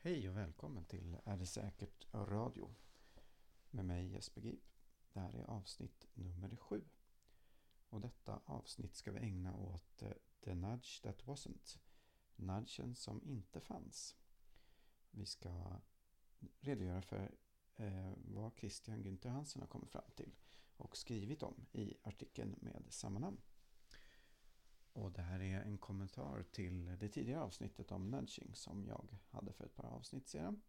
Hej och välkommen till Är det säkert radio? Med mig Jesper Gip. Det här är avsnitt nummer sju. Och detta avsnitt ska vi ägna åt eh, The Nudge That Wasn't. Nudgen som inte fanns. Vi ska redogöra för eh, vad Christian Günther Hansen har kommit fram till och skrivit om i artikeln med samma namn. Och det här är en kommentar till det tidigare avsnittet om nudging som jag hade för ett par avsnitt sedan.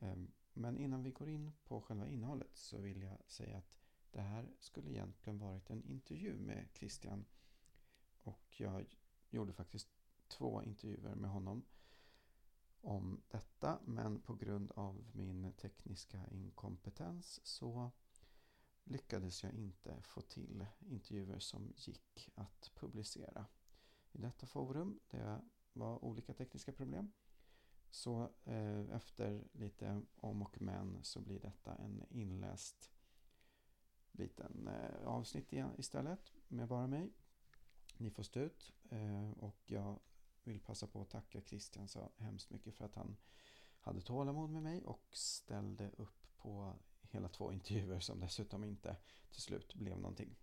Ehm, men innan vi går in på själva innehållet så vill jag säga att det här skulle egentligen varit en intervju med Christian. Och jag gjorde faktiskt två intervjuer med honom om detta. Men på grund av min tekniska inkompetens så lyckades jag inte få till intervjuer som gick att publicera i detta forum. Det var olika tekniska problem. Så eh, efter lite om och men så blir detta en inläst liten eh, avsnitt istället med bara mig. Ni får stå ut eh, och jag vill passa på att tacka Christian så hemskt mycket för att han hade tålamod med mig och ställde upp på hela två intervjuer som dessutom inte till slut blev någonting.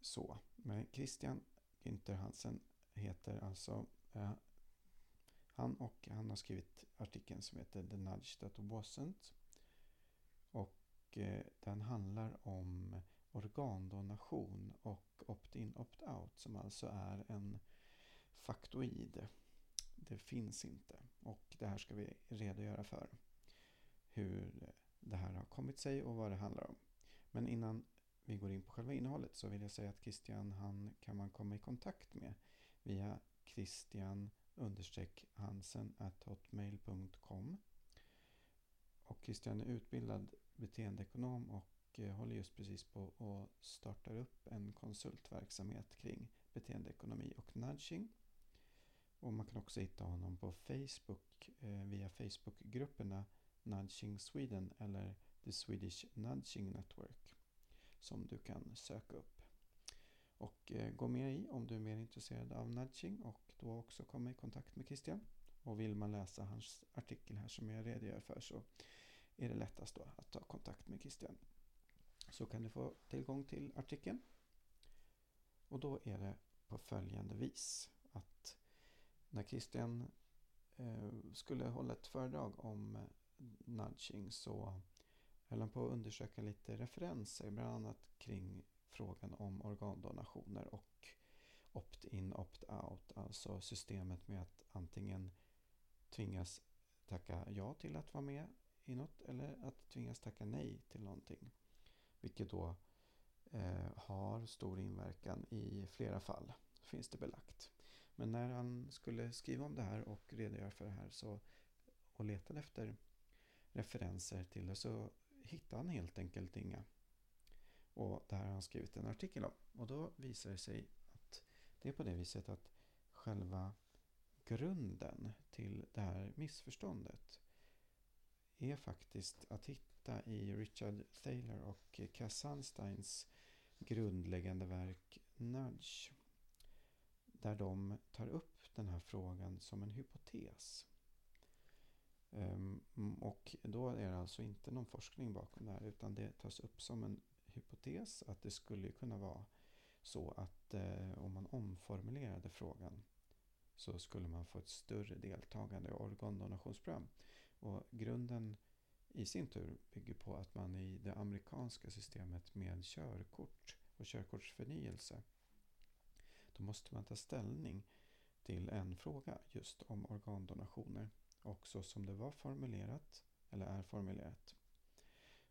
Så, men Christian Günther Hansen heter alltså eh, han och han har skrivit artikeln som heter The Nudge That Wasn't. Och eh, den handlar om organdonation och opt-in opt-out som alltså är en faktoid. Det finns inte och det här ska vi redogöra för. Hur det här har kommit sig och vad det handlar om. Men innan vi går in på själva innehållet så vill jag säga att Christian han kan man komma i kontakt med via Christian Hansen hotmail.com och Christian är utbildad beteendeekonom och eh, håller just precis på att starta upp en konsultverksamhet kring beteendeekonomi och nudging. Och man kan också hitta honom på Facebook eh, via Facebookgrupperna Nudging Sweden eller The Swedish Nudging Network som du kan söka upp. Och eh, gå med i om du är mer intresserad av nudging och då också komma i kontakt med Christian. Och vill man läsa hans artikel här som jag redogör för så är det lättast då att ta kontakt med Christian. Så kan du få tillgång till artikeln. Och då är det på följande vis att när Christian eh, skulle hålla ett föredrag om nudging så höll han på att undersöka lite referenser, bland annat kring frågan om organdonationer och opt-in, opt-out, alltså systemet med att antingen tvingas tacka ja till att vara med i något eller att tvingas tacka nej till någonting. Vilket då eh, har stor inverkan i flera fall, finns det belagt. Men när han skulle skriva om det här och redogöra för det här så, och letade efter referenser till det så hittade han helt enkelt inga. Och det här har han skrivit en artikel om. Och då visar det sig att det är på det viset att själva grunden till det här missförståndet är faktiskt att hitta i Richard Thaler och Cass Sunsteins grundläggande verk Nudge. Där de tar upp den här frågan som en hypotes. Ehm, och då är det alltså inte någon forskning bakom det här utan det tas upp som en hypotes att det skulle kunna vara så att eh, om man omformulerade frågan så skulle man få ett större deltagande i organdonationsprogram. Och grunden i sin tur bygger på att man i det amerikanska systemet med körkort och körkortsförnyelse då måste man ta ställning till en fråga just om organdonationer. Och så som det var formulerat, eller är formulerat,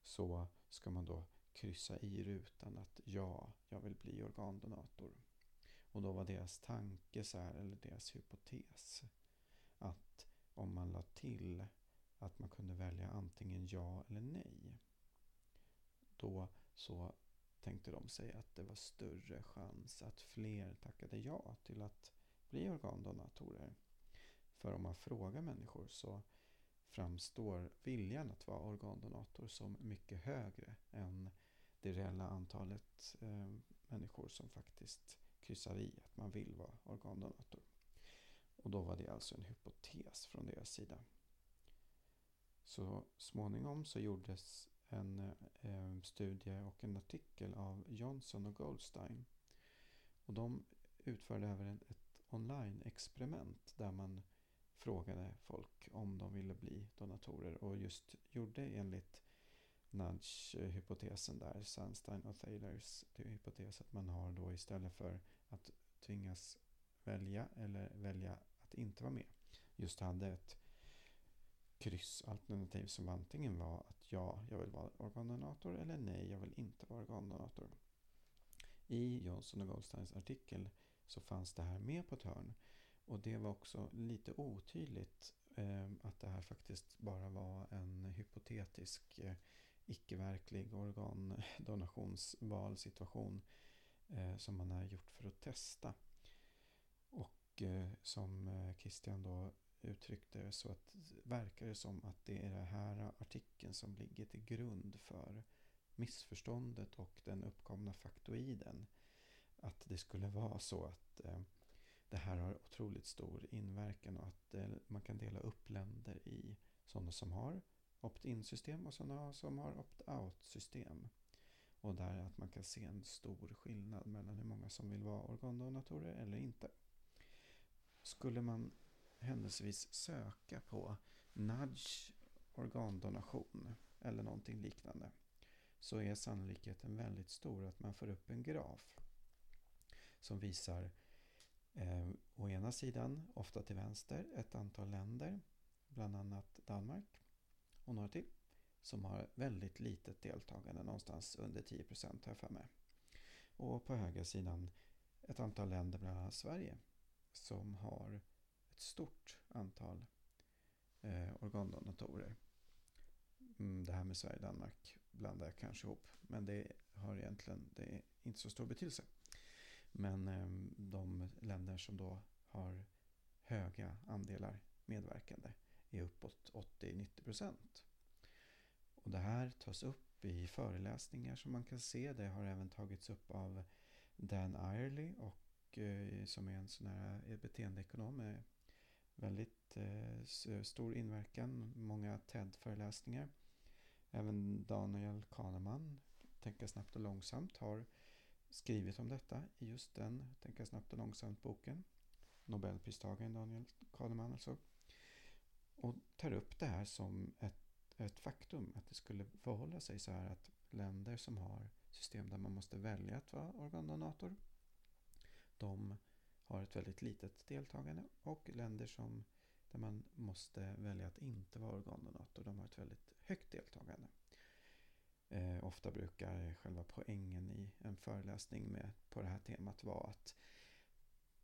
så ska man då kryssa i rutan att ja, jag vill bli organdonator. Och då var deras tanke så här, eller deras hypotes, att om man la till att man kunde välja antingen ja eller nej, då så tänkte de sig att det var större chans att fler tackade ja till att bli organdonatorer. För om man frågar människor så framstår viljan att vara organdonator som mycket högre än det reella antalet eh, människor som faktiskt kryssar i att man vill vara organdonator. Och då var det alltså en hypotes från deras sida. Så småningom så gjordes en eh, studie och en artikel av Johnson och Goldstein. Och de utförde även ett online-experiment där man frågade folk om de ville bli donatorer och just gjorde enligt nudge-hypotesen där, Sunstein och Thalers hypotes att man har då istället för att tvingas välja eller välja att inte vara med just hade ett kryssalternativ som antingen var att ja, jag vill vara organdonator eller nej, jag vill inte vara organdonator. I Johnson och Goldsteins artikel så fanns det här med på ett hörn och det var också lite otydligt eh, att det här faktiskt bara var en hypotetisk eh, icke-verklig organdonationsvalsituation eh, som man har gjort för att testa. Och eh, som eh, Christian då uttryckte det så att verkar det som att det är den här artikeln som ligger till grund för missförståndet och den uppkomna faktoiden. Att det skulle vara så att eh, det här har otroligt stor inverkan och att eh, man kan dela upp länder i sådana som har opt-in-system och sådana som har opt-out-system. Och där att man kan se en stor skillnad mellan hur många som vill vara organdonatorer eller inte. Skulle man händelsevis söka på nudge organdonation eller någonting liknande så är sannolikheten väldigt stor att man får upp en graf som visar eh, å ena sidan, ofta till vänster, ett antal länder, bland annat Danmark och några till, som har väldigt litet deltagande, någonstans under 10 procent har jag för mig. Och på höger sidan ett antal länder, bland annat Sverige, som har ett stort antal eh, organdonatorer. Mm, det här med Sverige och Danmark blandar jag kanske ihop, men det har egentligen det är inte så stor betydelse. Men ehm, de länder som då har höga andelar medverkande är uppåt 80-90 procent. Och det här tas upp i föreläsningar som man kan se. Det har även tagits upp av Dan Irely och, eh, som är en sån här eh, beteendeekonom med väldigt eh, stor inverkan. Många TED-föreläsningar. Även Daniel Kahneman, Tänka snabbt och långsamt, har skrivit om detta i just den Tänka snabbt och långsamt-boken. Nobelpristagaren Daniel Kahneman alltså. Och tar upp det här som ett, ett faktum, att det skulle förhålla sig så här att länder som har system där man måste välja att vara organdonator, de har ett väldigt litet deltagande och länder som där man måste välja att inte vara organdonator, de har ett väldigt högt deltagande. Eh, ofta brukar själva poängen i en föreläsning med, på det här temat vara att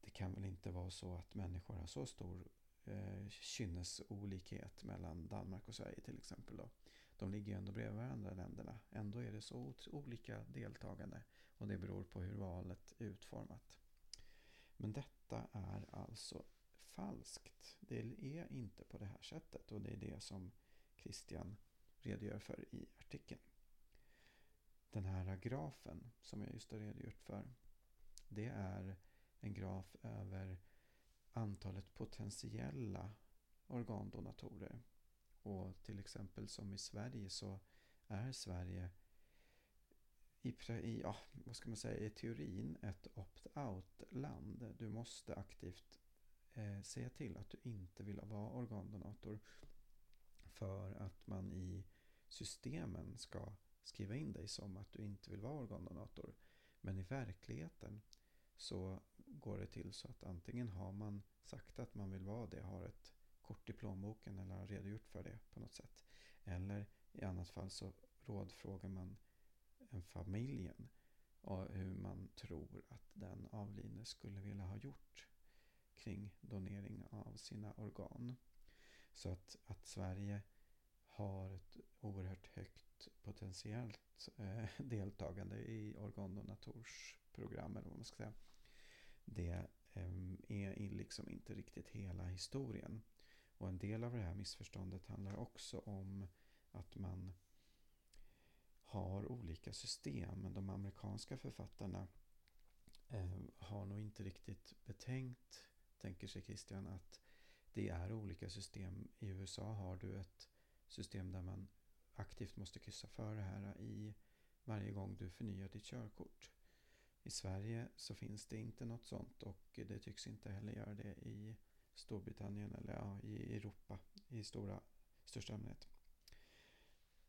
det kan väl inte vara så att människor har så stor eh, kynnesolikhet mellan Danmark och Sverige till exempel. Då. De ligger ju ändå bredvid varandra länderna. Ändå är det så olika deltagande och det beror på hur valet är utformat. Men detta är alltså falskt. Det är inte på det här sättet och det är det som Christian redogör för i artikeln. Den här grafen som jag just har redogjort för det är en graf över antalet potentiella organdonatorer. Och till exempel som i Sverige så är Sverige i, i ja, vad ska man säga, i teorin ett opt-out-land. Du måste aktivt eh, säga till att du inte vill vara organdonator för att man i systemen ska skriva in dig som att du inte vill vara organdonator. Men i verkligheten så går det till så att antingen har man sagt att man vill vara det, har ett kort i plånboken eller har redogjort för det på något sätt. Eller i annat fall så rådfrågar man en familjen och hur man tror att den avlidne skulle vilja ha gjort kring donering av sina organ. Så att, att Sverige har ett oerhört högt potentiellt eh, deltagande i organdonatorsprogram eller vad man ska säga. Det eh, är liksom inte riktigt hela historien. Och en del av det här missförståndet handlar också om att man har olika system. Men de amerikanska författarna eh, har nog inte riktigt betänkt, tänker sig Christian, att det är olika system. I USA har du ett system där man aktivt måste kryssa för det här i varje gång du förnyar ditt körkort. I Sverige så finns det inte något sånt och det tycks inte heller göra det i Storbritannien eller ja, i Europa i stora, största allmänhet.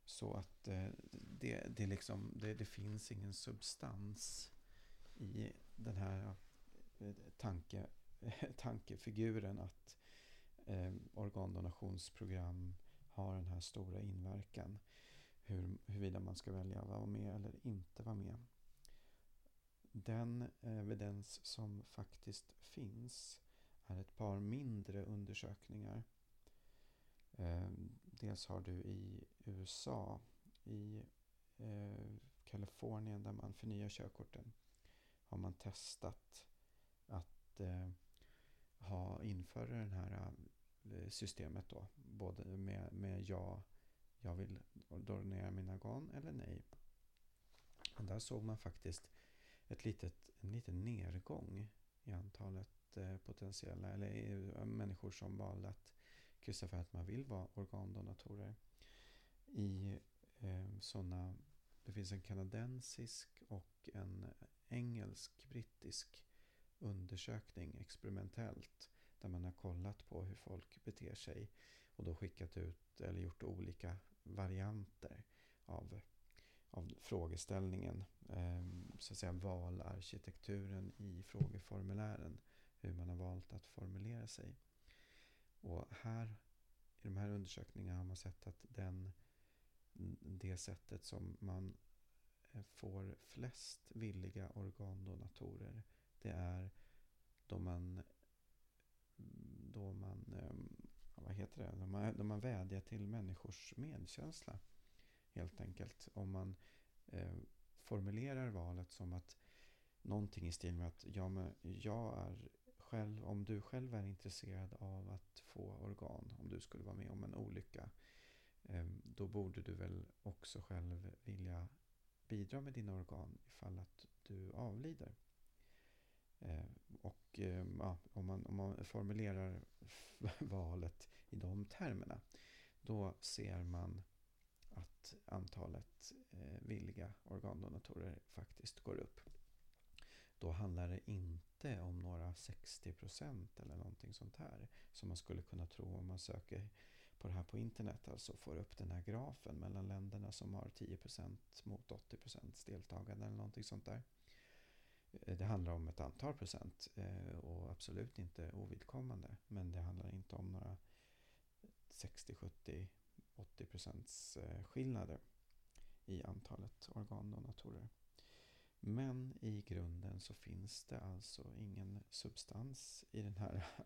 Så att eh, det, det, liksom, det, det finns ingen substans i den här eh, tanke, tankefiguren att eh, organdonationsprogram har den här stora inverkan. Hur, huruvida man ska välja att vara med eller inte vara med. Den evidens som faktiskt finns är ett par mindre undersökningar. Eh, dels har du i USA, i eh, Kalifornien där man förnyar körkorten, har man testat att eh, ha införa den här Eh, systemet då. Både med, med ja, jag vill donera mina organ eller nej. Och där såg man faktiskt ett litet, en liten nedgång i antalet eh, potentiella eller eh, människor som valde att kryssa för att man vill vara organdonatorer. I eh, sådana, det finns en kanadensisk och en engelsk-brittisk undersökning experimentellt där man har kollat på hur folk beter sig och då skickat ut eller gjort olika varianter av, av frågeställningen. Eh, så att säga valarkitekturen i frågeformulären. Hur man har valt att formulera sig. Och här i de här undersökningarna har man sett att den, det sättet som man eh, får flest villiga organdonatorer det är då man då man ehm, vad heter det? Då man, då man vädjar till människors medkänsla helt enkelt. Om man eh, formulerar valet som att någonting i stil med att ja, men jag är själv, om du själv är intresserad av att få organ, om du skulle vara med om en olycka, eh, då borde du väl också själv vilja bidra med dina organ ifall att du avlider. Eh, och eh, ja, om, man, om man formulerar valet i de termerna, då ser man att antalet eh, villiga organdonatorer faktiskt går upp. Då handlar det inte om några 60 procent eller någonting sånt här. Som man skulle kunna tro om man söker på det här på internet. Alltså får upp den här grafen mellan länderna som har 10 procent mot 80 procents deltagande eller någonting sånt där. Eh, det handlar om ett antal procent eh, och absolut inte ovidkommande. Men det handlar inte om några 60, 70, 80 procents eh, skillnader i antalet organdonatorer. Men i grunden så finns det alltså ingen substans i den här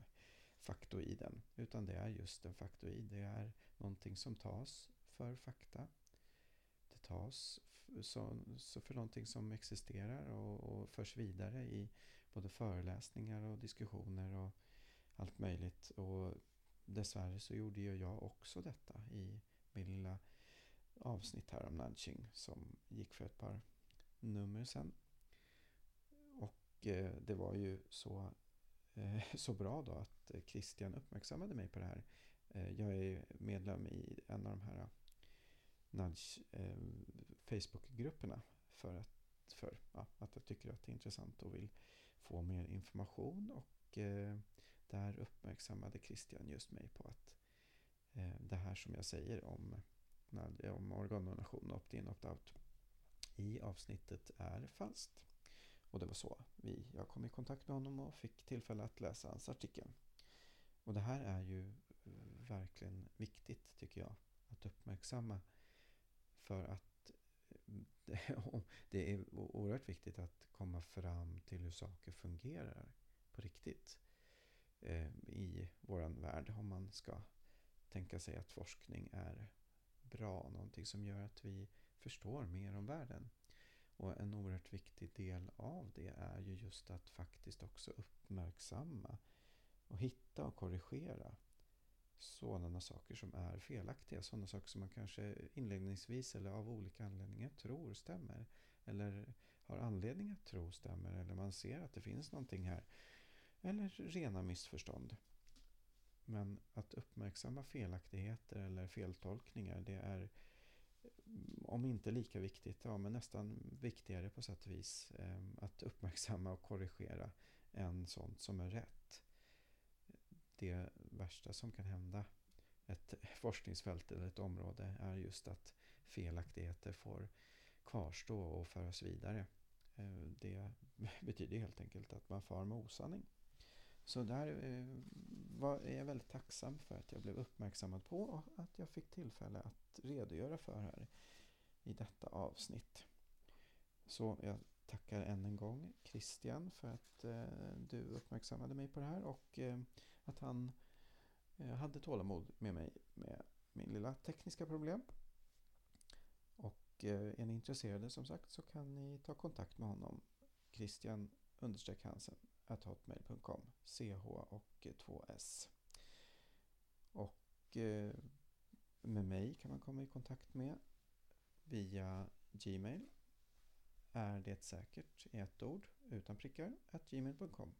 faktoiden. Utan det är just en faktoid. Det är någonting som tas för fakta. Det tas så, så för någonting som existerar och, och förs vidare i både föreläsningar och diskussioner och allt möjligt. Och dessvärre så gjorde ju jag också detta i min lilla avsnitt här om nudging som gick för ett par nummer sen. Och eh, det var ju så, eh, så bra då att Christian uppmärksammade mig på det här. Eh, jag är medlem i en av de här Nudge eh, Facebookgrupperna för, att, för ja, att jag tycker att det är intressant och vill få mer information. Och eh, där uppmärksammade Christian just mig på att eh, det här som jag säger om, om organdonation, opt-in, opt-out i avsnittet är falskt. Och det var så vi, jag kom i kontakt med honom och fick tillfälle att läsa hans artikel. Och det här är ju verkligen viktigt tycker jag att uppmärksamma. För att eh, det är oerhört viktigt att komma fram till hur saker fungerar på riktigt eh, i vår värld om man ska tänka sig att forskning är bra, någonting som gör att vi förstår mer om världen. Och en oerhört viktig del av det är ju just att faktiskt också uppmärksamma och hitta och korrigera sådana saker som är felaktiga. Sådana saker som man kanske inledningsvis eller av olika anledningar tror stämmer. Eller har anledning att tro stämmer. Eller man ser att det finns någonting här. Eller rena missförstånd. Men att uppmärksamma felaktigheter eller feltolkningar det är mm, om inte lika viktigt, ja men nästan viktigare på sätt och vis eh, att uppmärksamma och korrigera än sånt som är rätt. Det värsta som kan hända ett forskningsfält eller ett område är just att felaktigheter får kvarstå och föras vidare. Eh, det betyder helt enkelt att man far med osanning. Så där eh, är jag väldigt tacksam för att jag blev uppmärksammad på och att jag fick tillfälle att redogöra för här i detta avsnitt. Så jag tackar än en gång Christian för att eh, du uppmärksammade mig på det här och eh, att han eh, hade tålamod med mig med min lilla tekniska problem. Och eh, är ni intresserade som sagt så kan ni ta kontakt med honom Christian Hansen hotmail.com CH och 2S. Och eh, med mig kan man komma i kontakt med via Gmail. Är det säkert i ett ord utan prickar att gmail.com.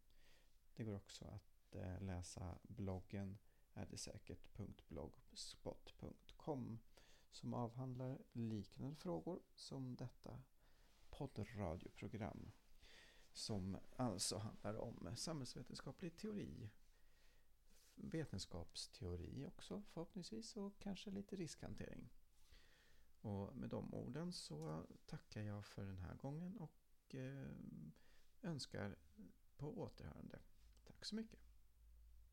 Det går också att eh, läsa bloggen är det säkert.blogspot.com som avhandlar liknande frågor som detta poddradioprogram som alltså handlar om samhällsvetenskaplig teori, vetenskapsteori också förhoppningsvis och kanske lite riskhantering. Och med de orden så tackar jag för den här gången och eh, önskar på återhörande. Tack så mycket.